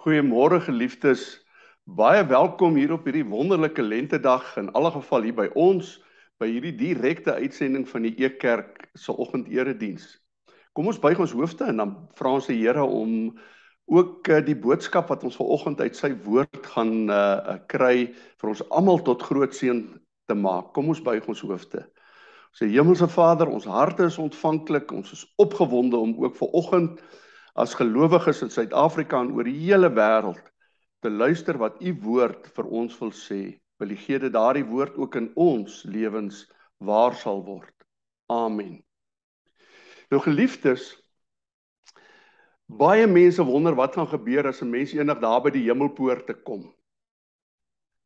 Goeiemôre geliefdes. Baie welkom hier op hierdie wonderlike lentedag in alle geval hier by ons by hierdie direkte uitsending van die Ekerk se oggenderediens. Kom ons buig ons hoofde en dan vra ons die Here om ook uh, die boodskap wat ons vanoggend uit sy woord gaan uh, kry vir ons almal tot groot seën te maak. Kom ons buig ons hoofde. Ons Hemelse Vader, ons harte is ontvanklik. Ons is opgewonde om ook vanoggend as gelowiges in Suid-Afrika en oor die hele wêreld te luister wat u woord vir ons wil sê. Wil u gee dat daardie woord ook in ons lewens waar sal word. Amen. Nou geliefdes, baie mense wonder wat gaan gebeur as 'n mens eendag daar by die hemelpoorte kom.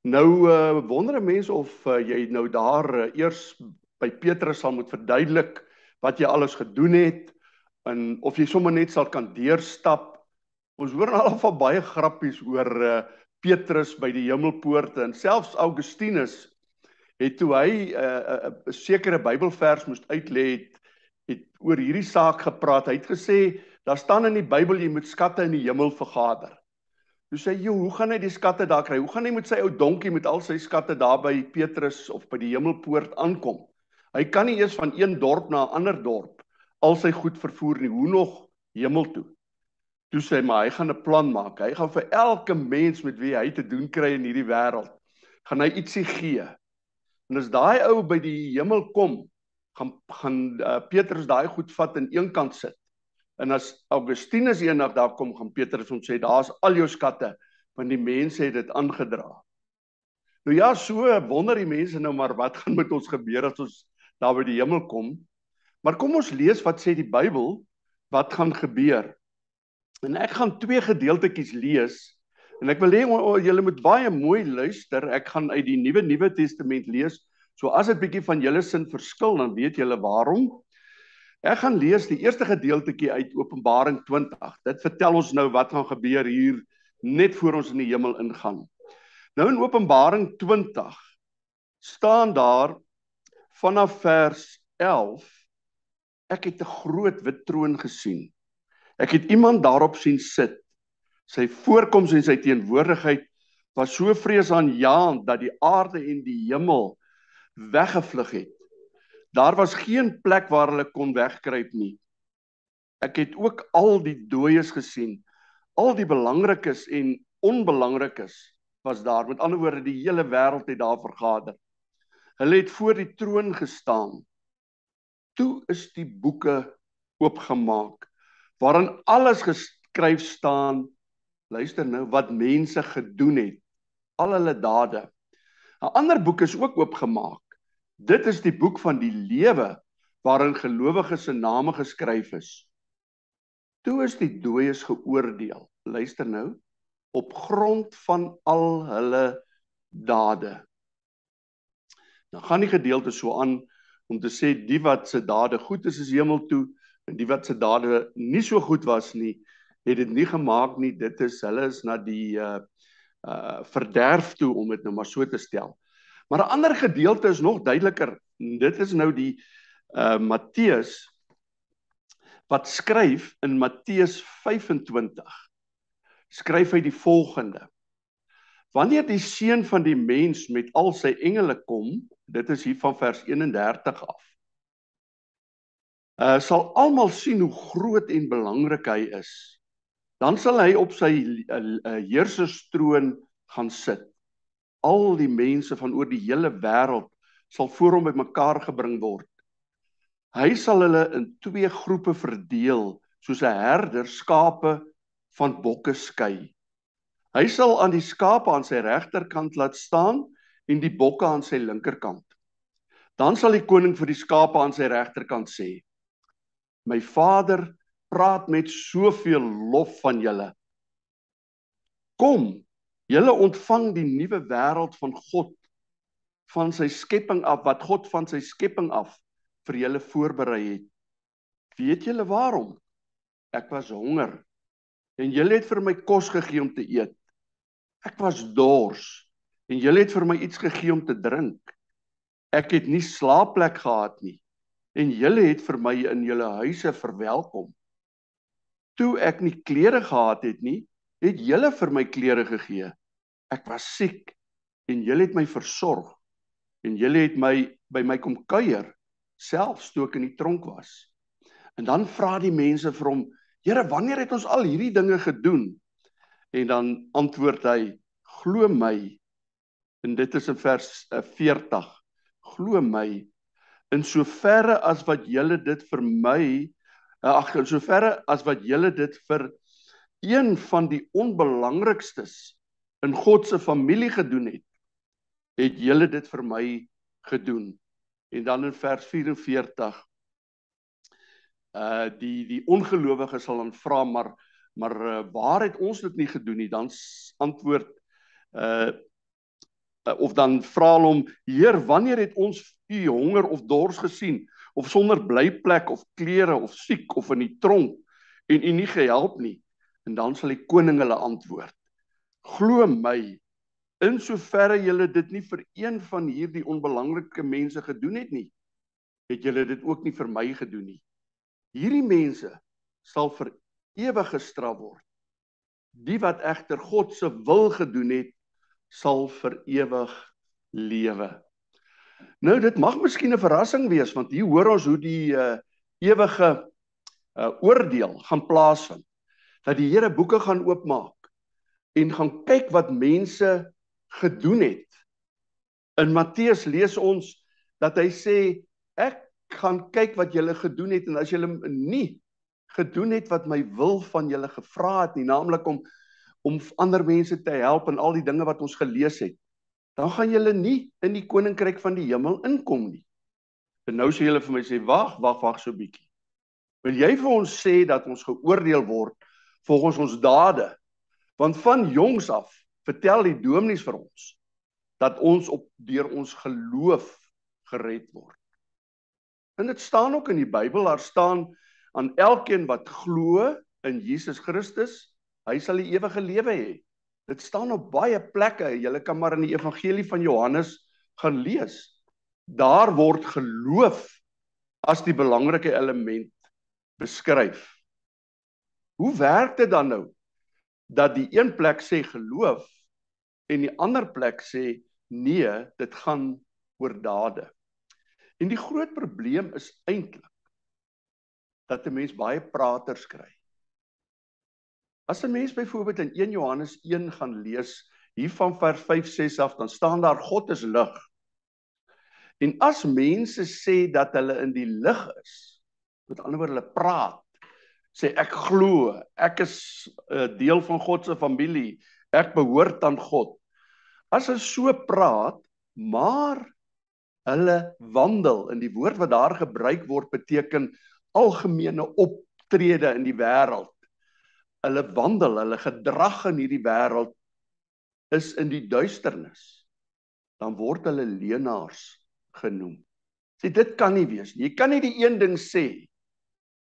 Nou uh, wonder mense of uh, jy nou daar uh, eers by Petrus sal moet verduidelik wat jy alles gedoen het en of jy sommer net sal kan deurstap. Ons hoor al van baie grappies oor uh, Petrus by die hemelpoorte en selfs Augustinus het toe hy 'n uh, uh, uh, sekere Bybelvers moes uitlê het, het oor hierdie saak gepraat. Hy het gesê daar staan in die Bybel jy moet skatte in die hemel vergader. Toe sê jy, hoe gaan hy die skatte daar kry? Hoe gaan hy met sy ou donkie met al sy skatte daar by Petrus of by die hemelpoort aankom? Hy kan nie eers van een dorp na 'n ander dorp al sy goed vervoer nie, hoe nog hemel toe. Toe sê hy maar hy gaan 'n plan maak. Hy gaan vir elke mens met wie hy te doen kry in hierdie wêreld, gaan hy ietsie gee. En as daai ou by die hemel kom, gaan gaan uh, Petrus daai goed vat in een kant sit. En as Augustinus eendag daar kom, gaan Petrus hom sê daar's al jou skatte, want die mense het dit aangedra. Nou ja, so wonder die mense nou maar wat gaan met ons gebeur as ons daar by die hemel kom? Maar kom ons lees wat sê die Bybel wat gaan gebeur. En ek gaan twee gedeeltetjies lees en ek wil hê julle moet baie mooi luister. Ek gaan uit die Nuwe Nuwe Testament lees. So as dit bietjie van julle sin verskil, dan weet julle waarom. Ek gaan lees die eerste gedeeltetjie uit Openbaring 20. Dit vertel ons nou wat gaan gebeur hier net voor ons in die hemel ingaan. Nou in Openbaring 20 staan daar vanaf vers 11 Ek het 'n groot wit troon gesien. Ek het iemand daarop sien sit. Sy voorkoms en sy teenwoordigheid was so vreesaanjaend dat die aarde en die hemel weggevlug het. Daar was geen plek waar hulle kon wegkruip nie. Ek het ook al die dooies gesien. Al die belangrikes en onbelangrikes was daar. Met ander woorde, die hele wêreld het daar vergader. Hulle het voor die troon gestaan toe is die boeke oopgemaak waarin alles geskryf staan luister nou wat mense gedoen het al hulle dade. 'n ander boek is ook oopgemaak. Dit is die boek van die lewe waarin gelowiges se name geskryf is. Toe is die dooies geoordeel luister nou op grond van al hulle dade. Dan gaan die gedeelte so aan om te sê die wat se dade goed is is hemel toe en die wat se dade nie so goed was nie het dit nie gemaak nie dit is hulle is na die uh uh verderf toe om dit nou maar so te stel. Maar 'n ander gedeelte is nog duideliker. Dit is nou die uh Matteus wat skryf in Matteus 25. Skryf hy die volgende: Wanneer die seun van die mens met al sy engele kom Dit is hier van vers 31 af. Uh sal almal sien hoe groot en belangrik hy is. Dan sal hy op sy uh, uh, heerserstroon gaan sit. Al die mense van oor die hele wêreld sal voor hom bymekaar gebring word. Hy sal hulle in twee groepe verdeel, soos 'n herder skape van bokke skei. Hy sal aan die skape aan sy regterkant laat staan en die bokke aan sy linkerkant. Dan sal die koning vir die skape aan sy regterkant sê: My Vader praat met soveel lof van julle. Kom, julle ontvang die nuwe wêreld van God van sy skepping af wat God van sy skepping af vir julle voorberei het. Weet julle waarom? Ek was honger en julle het vir my kos gegee om te eet. Ek was dors en julle het vir my iets gegee om te drink. Ek het nie slaapplek gehad nie en julle het vir my in julle huise verwelkom. Toe ek nie klere gehad het nie, het julle vir my klere gegee. Ek was siek en julle het my versorg en julle het my by my kom kuier selfs toe ek in die tronk was. En dan vra die mense vir hom: "Here, wanneer het ons al hierdie dinge gedoen?" En dan antwoord hy: "Glo my." En dit is in vers 40. Eh, Glo my in soverre as wat julle dit vir my eh, ag in soverre as wat julle dit vir een van die onbelangrikstes in God se familie gedoen het, het julle dit vir my gedoen. En dan in vers 44 uh die die ongelowige sal dan vra maar maar uh, waar het ons dit nie gedoen nie? Dan antwoord uh, of dan vra hulle hom Heer wanneer het ons u honger of dors gesien? Of sonder blyplek of klere of siek of in die tronk en u nie gehelp nie? En dan sal die koning hulle antwoord glo my in soverre julle dit nie vir een van hierdie onbelangrike mense gedoen het nie het julle dit ook nie vir my gedoen nie. Hierdie mense sal vir ewig gestraf word. Die wat egter God se wil gedoen het, sal vir ewig lewe. Nou dit mag miskien 'n verrassing wees want hier hoor ons hoe die uh, ewige uh, oordeel gaan plaasvind. Dat die Here boeke gaan oopmaak en gaan kyk wat mense gedoen het. In Matteus lees ons dat hy sê ek gaan kyk wat julle gedoen het en as julle nie gedoen het wat my wil van julle gevra het nie, naamlik om om ander mense te help en al die dinge wat ons gelees het, dan gaan julle nie in die koninkryk van die hemel inkom nie. En nou sê julle vir my sê wag, wag, wag so bietjie. Wil jy vir ons sê dat ons geoordeel word volgens ons dade? Want van jongs af vertel die dominees vir ons dat ons op deur ons geloof gered word. En dit staan ook in die Bybel, daar staan aan elkeen wat glo in Jesus Christus, hy sal die ewige lewe hê. Dit staan op baie plekke. Jy kan maar in die evangelie van Johannes gaan lees. Daar word geloof as die belangrike element beskryf. Hoe werk dit dan nou dat die een plek sê geloof en die ander plek sê nee, dit gaan oor dade? En die groot probleem is eintlik dat 'n mens baie praters kry. As 'n mens byvoorbeeld in 1 Johannes 1 gaan lees hier van vers 5 6 af, dan staan daar God is lig. En as mense sê dat hulle in die lig is, met ander woorde hulle praat, sê ek glo, ek is 'n uh, deel van God se familie, ek behoort aan God. As hulle so praat, maar hulle wandel in die woord wat daar gebruik word beteken algemene optrede in die wêreld. Hulle wandel, hulle gedrag in hierdie wêreld is in die duisternis. Dan word hulle leenaars genoem. Sê dit kan nie wees nie. Jy kan nie die een ding sê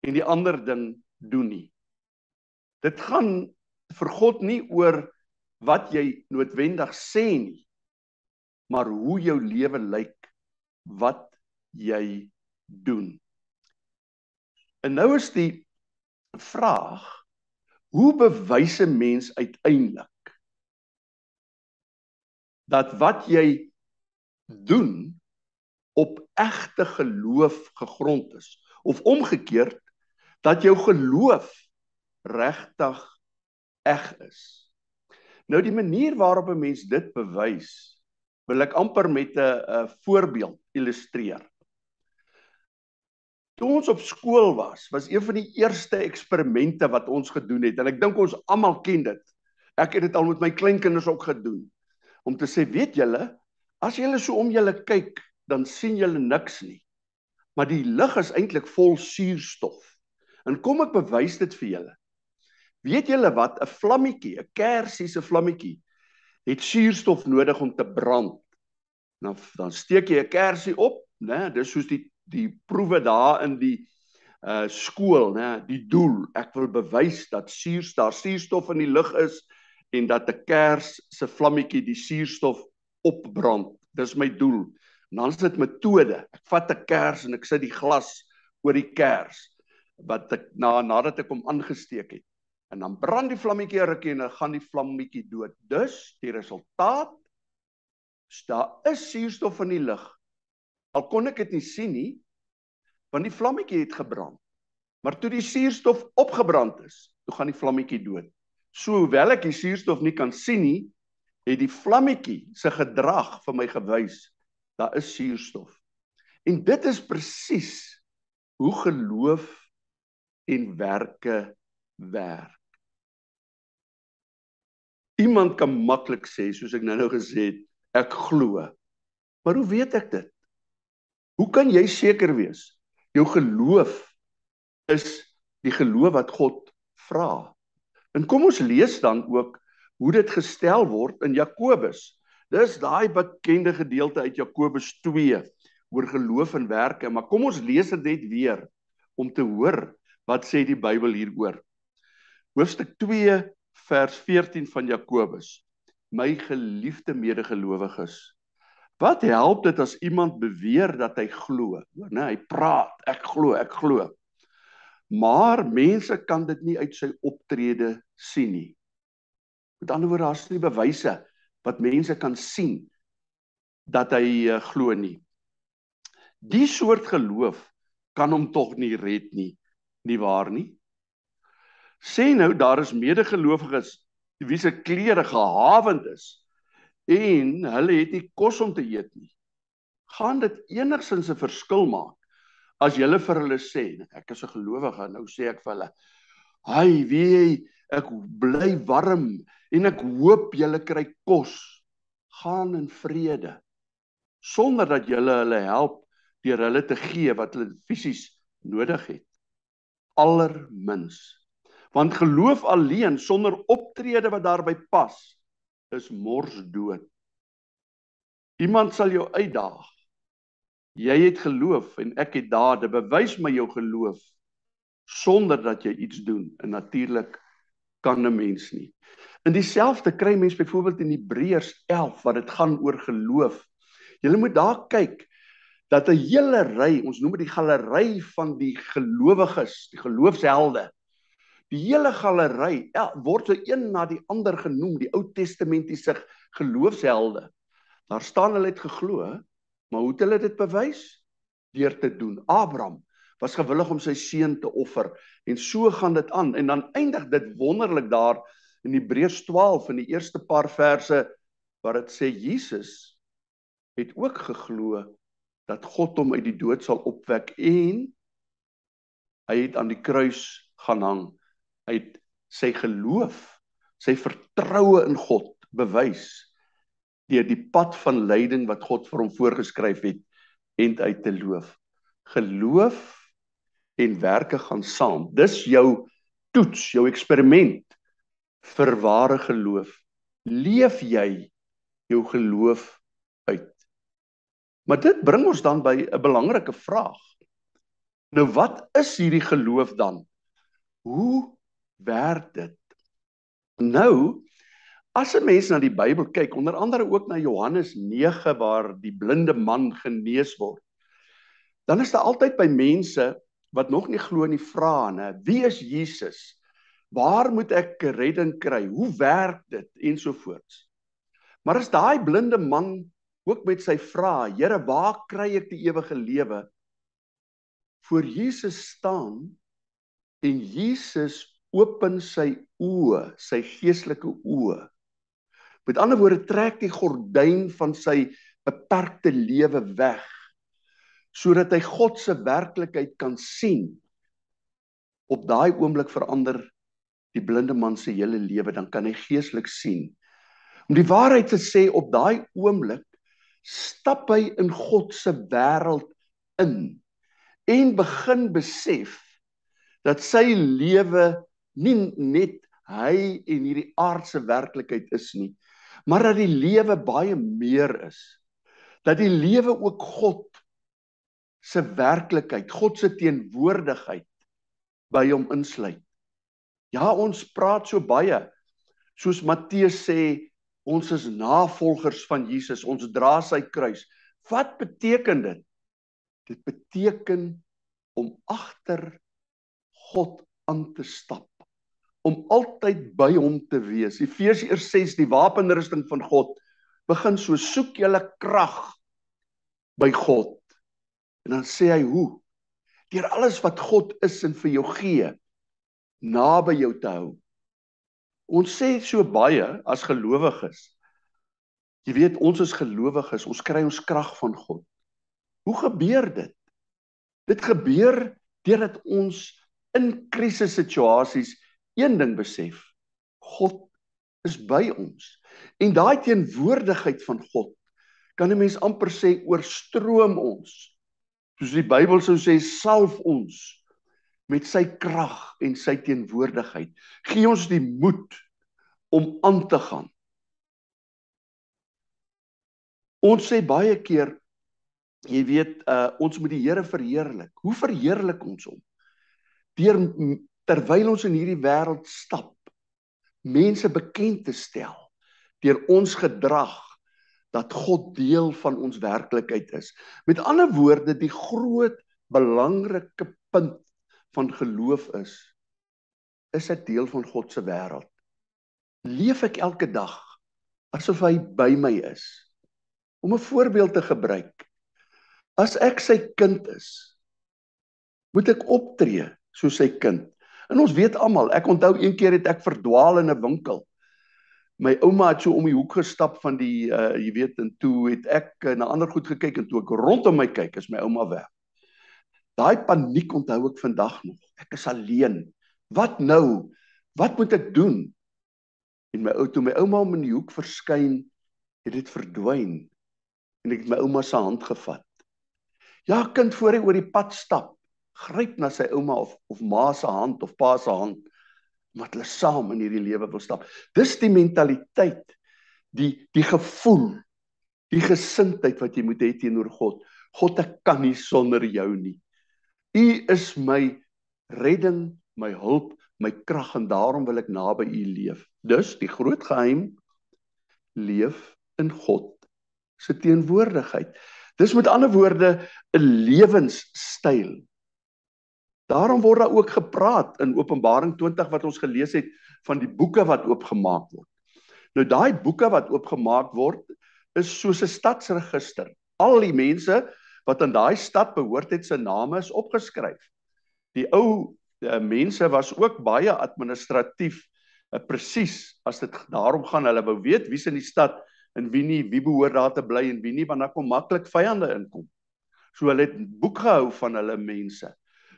en die ander ding doen nie. Dit gaan vir God nie oor wat jy noodwendig sê nie, maar hoe jou lewe lyk wat jy doen. En nou is die vraag: hoe bewys 'n mens uiteindelik dat wat jy doen op egte geloof gegrond is of omgekeerd dat jou geloof regtig eg is. Nou die manier waarop 'n mens dit bewys wil ek amper met 'n voorbeeld illustreer. Toe ons op skool was, was een van die eerste eksperimente wat ons gedoen het en ek dink ons almal ken dit. Ek het dit al met my kleinkinders ook gedoen. Om te sê, weet julle, as julle so om julle kyk, dan sien julle niks nie. Maar die lug is eintlik vol suurstof. En kom ek bewys dit vir julle. Weet julle wat 'n vlammetjie, 'n kersie se vlammetjie het suurstof nodig om te brand. Nou dan steek jy 'n kersie op, né? Dis soos die die proewe daar in die uh skool, né? Die doel, ek wil bewys dat suurstof, daar suurstof in die lug is en dat 'n kers se vlammetjie die suurstof opbrand. Dis my doel. En dan is dit metode. Ek vat 'n kers en ek sit die glas oor die kers wat ek na nadat ek hom aangesteek het. en dan brand die vlammetjie rukkie en dan gaan die vlammetjie dood. Dus die resultaat is daar is suurstof in die lug. Al kon ek dit nie sien nie, want die vlammetjie het gebrand. Maar toe die suurstof opgebrand is, toe gaan die vlammetjie dood. So hoewel ek die suurstof nie kan sien nie, het die vlammetjie se gedrag vir my gewys daar is suurstof. En dit is presies hoe geloof en werke werk. Iemand kan maklik sê soos ek nou-nou gesê het, ek glo. Maar hoe weet ek dit? Hoe kan jy seker wees jou geloof is die geloof wat God vra? En kom ons lees dan ook hoe dit gestel word in Jakobus. Dis daai bekende gedeelte uit Jakobus 2 oor geloof en werke, maar kom ons lees dit net weer om te hoor wat sê die Bybel hieroor. Hoofstuk 2 vers 14 van Jakobus. My geliefde medegelowiges, wat help dit as iemand beweer dat hy glo? Hoor, né, hy praat, ek glo, ek glo. Maar mense kan dit nie uit sy optrede sien nie. Met ander woorde, daar's nie bewyse wat mense kan sien dat hy uh, glo nie. Die soort geloof kan hom tog nie red nie, nie waar nie? Sê nou daar is medegelowiges wie se klere gehawend is en hulle het nie kos om te eet nie. Gaan dit enigsins 'n verskil maak as jy vir hulle sê ek is 'n gelowige, nou sê ek vir hulle, "Hai, wie ek bly warm en ek hoop julle kry kos. Gaan in vrede. Sonder dat julle hulle help deur hulle te gee wat hulle fisies nodig het. Allermins want geloof alleen sonder optrede wat daarby pas is mors dood iemand sal jou uitdaag jy het geloof en ek het dade bewys my jou geloof sonder dat jy iets doen en natuurlik kan 'n mens nie. In dieselfde kry mens byvoorbeeld in Hebreërs 11 wat dit gaan oor geloof. Jy moet daar kyk dat 'n hele ry, ons noem dit die galery van die gelowiges, die geloofshelde. Die hele galery word so een na die ander genoem, die Ou Testamentiese geloofshelde. Daar staan hulle het geglo, maar hoe het hulle dit bewys? Deur te doen. Abraham was gewillig om sy seun te offer en so gaan dit aan en dan eindig dit wonderlik daar in Hebreërs 12 in die eerste paar verse waar dit sê Jesus het ook geglo dat God hom uit die dood sal opwek en hy het aan die kruis gaan hang hy het sy geloof sy vertroue in God bewys deur die pad van lyding wat God vir hom voorgeskryf het en uit te loof geloof en werke gaan saam. Dis jou toets, jou eksperiment vir ware geloof. Leef jy jou geloof uit? Maar dit bring ons dan by 'n belangrike vraag. Nou wat is hierdie geloof dan? Hoe werk dit? Nou as 'n mens na die Bybel kyk, onder andere ook na Johannes 9 waar die blinde man genees word, dan is daar altyd by mense wat nog nie glo nie vra nê wie is Jesus? Waar moet ek redding kry? Hoe werk dit? ensovoorts maar as daai blinde man ook met sy vrae Here waar kry ek die ewige lewe? voor Jesus staan en Jesus open sy oë sy geestelike oë met ander woorde trek die gordyn van sy beperkte lewe weg sodat hy God se werklikheid kan sien. Op daai oomblik verander die blinde man se hele lewe, dan kan hy geestelik sien. Om die waarheid te sê, op daai oomblik stap hy in God se wêreld in en begin besef dat sy lewe nie net hy en hierdie aardse werklikheid is nie, maar dat die lewe baie meer is. Dat die lewe ook God se werklikheid, God se teenwoordigheid by hom insluit. Ja, ons praat so baie soos Matteus sê, ons is navolgers van Jesus, ons dra sy kruis. Wat beteken dit? Dit beteken om agter God aan te stap, om altyd by hom te wees. Efesiërs 6 die wapenrusting van God begin so soek julle krag by God. En dan sê hy hoe? Deur alles wat God is en vir jou gee naby jou te hou. Ons sê so baie as gelowiges. Jy weet ons is gelowiges, ons kry ons krag van God. Hoe gebeur dit? Dit gebeur deurdat ons in krisissituasies een ding besef. God is by ons. En daai teenwoordigheid van God kan 'n mens amper sê oorstroom ons. Soos die Bybel sou sê, salf ons met sy krag en sy teenwoordigheid. Gee ons die moed om aan te gaan. Ons sê baie keer jy weet uh ons moet die Here verheerlik. Hoe verheerlik ons hom? Deur terwyl ons in hierdie wêreld stap, mense bekend te stel deur ons gedrag dat God deel van ons werklikheid is. Met ander woorde, die groot belangrike punt van geloof is is ek deel van God se wêreld. Leef ek elke dag asof hy by my is? Om 'n voorbeeld te gebruik. As ek sy kind is, moet ek optree soos sy kind. En ons weet almal, ek onthou een keer het ek verdwaal in 'n winkel. My ouma het so om die hoek gestap van die uh jy weet en toe het ek uh, na ander goed gekyk en toe ek rondom my kyk is my ouma weg. Daai paniek onthou ek vandag nog. Ek is alleen. Wat nou? Wat moet ek doen? En my ou toe my ouma om in die hoek verskyn, het dit verdwyn. En ek het my ouma se hand gevat. Ja, kind voor hy oor die pad stap, gryp na sy ouma of of ma se hand of pa se hand omdat hulle saam in hierdie lewe wil stap. Dis die mentaliteit, die die gevoel, die gesindheid wat jy moet hê teenoor God. God, ek kan nie sonder jou nie. U is my redding, my hulp, my krag en daarom wil ek naby u leef. Dus die groot geheim leef in God se teenwoordigheid. Dis met ander woorde 'n lewenstyl. Daarom word daar ook gepraat in Openbaring 20 wat ons gelees het van die boeke wat oopgemaak word. Nou daai boeke wat oopgemaak word is soos 'n stadsregister. Al die mense wat aan daai stad behoort het se name is opgeskryf. Die ou uh, mense was ook baie administratief uh, presies as dit daarom gaan hulle wou weet wie's in die stad en wie nie wie behoort daar te bly en wie nie want dan kom maklik vyande inkom. So hulle het boek gehou van hulle mense.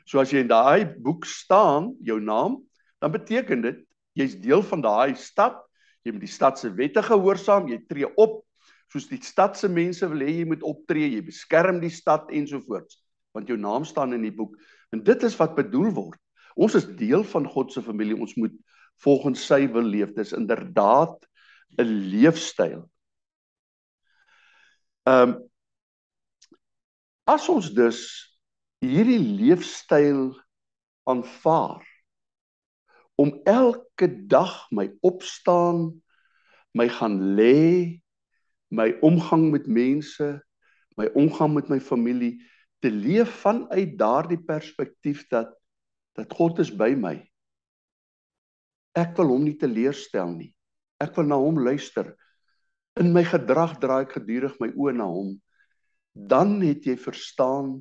So as jy in daai boek staan, jou naam, dan beteken dit jy's deel van daai stad. Jy moet die stad se wette gehoorsaam, jy tree op soos die stad se mense wil hê jy moet optree, jy beskerm die stad ensovoorts, want jou naam staan in die boek. En dit is wat bedoel word. Ons is deel van God se familie. Ons moet volgens sy wil leef. Dis inderdaad 'n leefstyl Ehm um, as ons dus hierdie leefstyl aanvaar om elke dag my opstaan, my gaan lê, my omgang met mense, my omgang met my familie te leef vanuit daardie perspektief dat dat God is by my. Ek wil hom nie teleurstel nie. Ek wil na hom luister in my gedrag draai ek gedurig my oë na hom dan het jy verstaan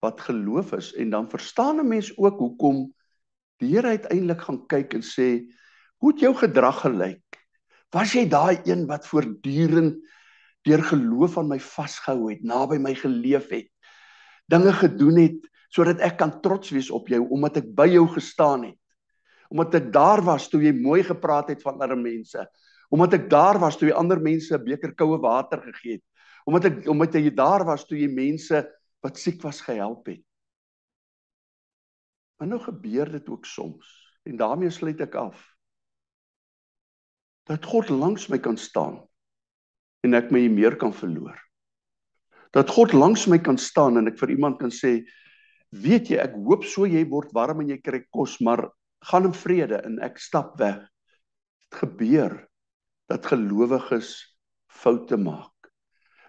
wat geloof is en dan verstaan 'n mens ook hoekom die Here uiteindelik gaan kyk en sê hoe het jou gedrag gelyk? Was jy daai een wat voortdurend deur geloof aan my vasgehou het naby my geleef het dinge gedoen het sodat ek kan trots wees op jou omdat ek by jou gestaan het omdat ek daar was toe jy mooi gepraat het van ander mense omdat ek daar was toe jy ander mense 'n beker koue water gegee het omdat ek omdat jy daar was toe jy mense wat siek was gehelp het. Maar nou gebeur dit ook soms en daarmee sluit ek af dat God langs my kan staan en ek my meer kan verloor. Dat God langs my kan staan en ek vir iemand kan sê weet jy ek hoop so jy word warm en jy kry kos maar gaan in vrede en ek stap weg. Dit gebeur dat gelowiges foute maak.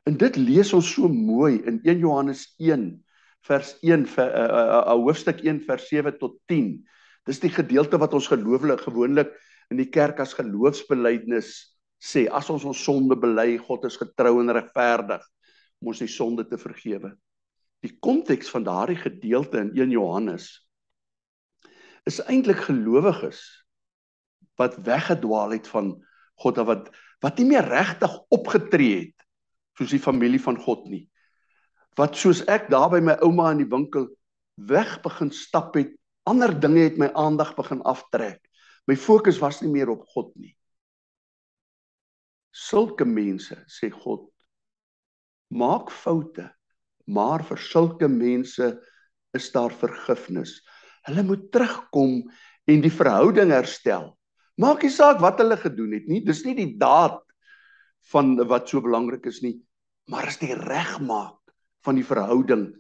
En dit lees ons so mooi in 1 Johannes 1 vers 1 ver, uh, uh, uh, hoofstuk 1 vers 7 tot 10. Dis die gedeelte wat ons gelooflik gewoonlik in die kerk as geloofsbelijdenis sê as ons ons sonde bely, God is getrou en regverdig om ons die sonde te vergewe. Die konteks van daardie gedeelte in 1 Johannes is eintlik gelowiges wat weggedwaal het van God wat wat nie meer regtig opgetree het soos die familie van God nie. Wat soos ek daar by my ouma in die winkel weg begin stap het, ander dinge het my aandag begin aftrek. My fokus was nie meer op God nie. Sulke mense, sê God, maak foute, maar vir sulke mense is daar vergifnis. Hulle moet terugkom en die verhouding herstel. Maak nie saak wat hulle gedoen het nie, dis nie die daad van wat so belangrik is nie, maar is die regmaak van die verhouding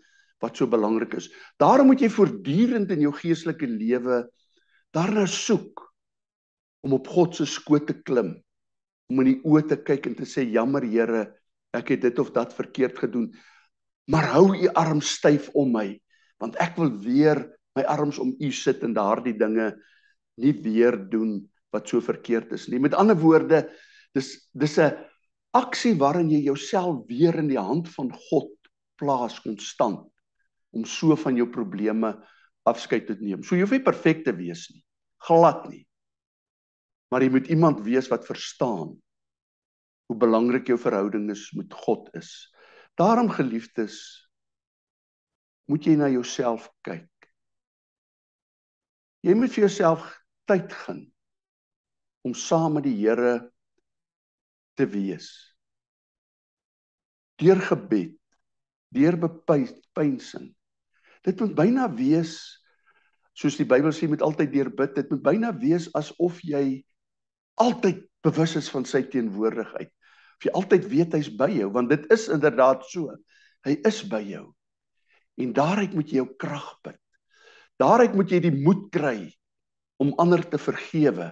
wat so belangrik is. Daarom moet jy voortdurend in jou geestelike lewe daarna soek om op God se skoot te klim om in die oë te kyk en te sê jammer Here, ek het dit of dat verkeerd gedoen. Maar hou u arm styf om my, want ek wil weer my arms om u sit en daardie dinge nie weer doen wat so verkeerd is nie. Met ander woorde, dis dis 'n aksie waarin jy jouself weer in die hand van God plaas konstant om so van jou probleme afskeid te neem. So jy hoef nie perfek te wees nie. Glad nie maar jy moet iemand wees wat verstaan hoe belangrik jou verhouding is met God is. Daarom geliefdes, moet jy na jouself kyk. Jy moet vir jouself tyd gun om saam met die Here te wees. Deur gebed, deur bepynsing. Dit moet byna wees soos die Bybel sê met altyd deur bid. Dit moet byna wees asof jy altyd bewus is van sy teenwoordigheid. Of jy altyd weet hy's by jou want dit is inderdaad so. Hy is by jou. En daaruit moet jy jou krag put. Daaruit moet jy die moed kry om ander te vergewe.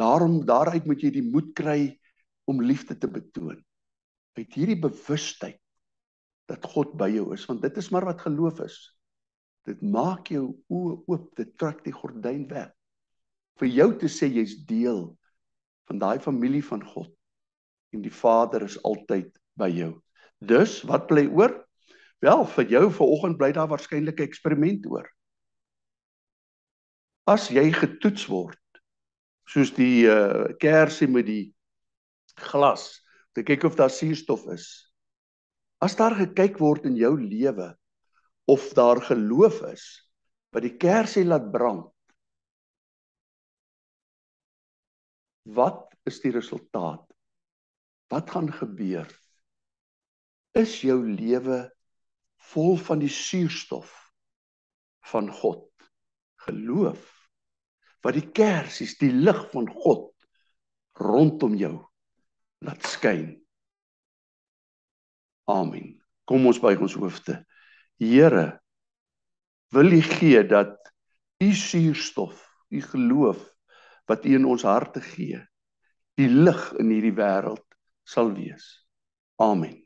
Daarom daaruit moet jy die moed kry om liefde te betoon. Uit hierdie bewustheid dat God by jou is want dit is maar wat geloof is. Dit maak jou oë oop, dit trek die gordyn weg vir jou te sê jy's deel van daai familie van God en die Vader is altyd by jou. Dus wat bly oor? Wel, vir jou vanoggend bly daar waarskynlik 'n eksperiment oor. As jy getoets word soos die uh, kersie met die glas, te kyk of daar suurstof is. As daar gekyk word in jou lewe of daar geloof is wat die kersie laat brand, Wat is die resultaat? Wat gaan gebeur? Is jou lewe vol van die suurstof van God? Geloof wat die kersies, die lig van God rondom jou laat skyn. Amen. Kom ons buig ons hoofde. Here, wil U gee dat U suurstof, U geloof wat U in ons harte gee, die lig in hierdie wêreld sal wees. Amen.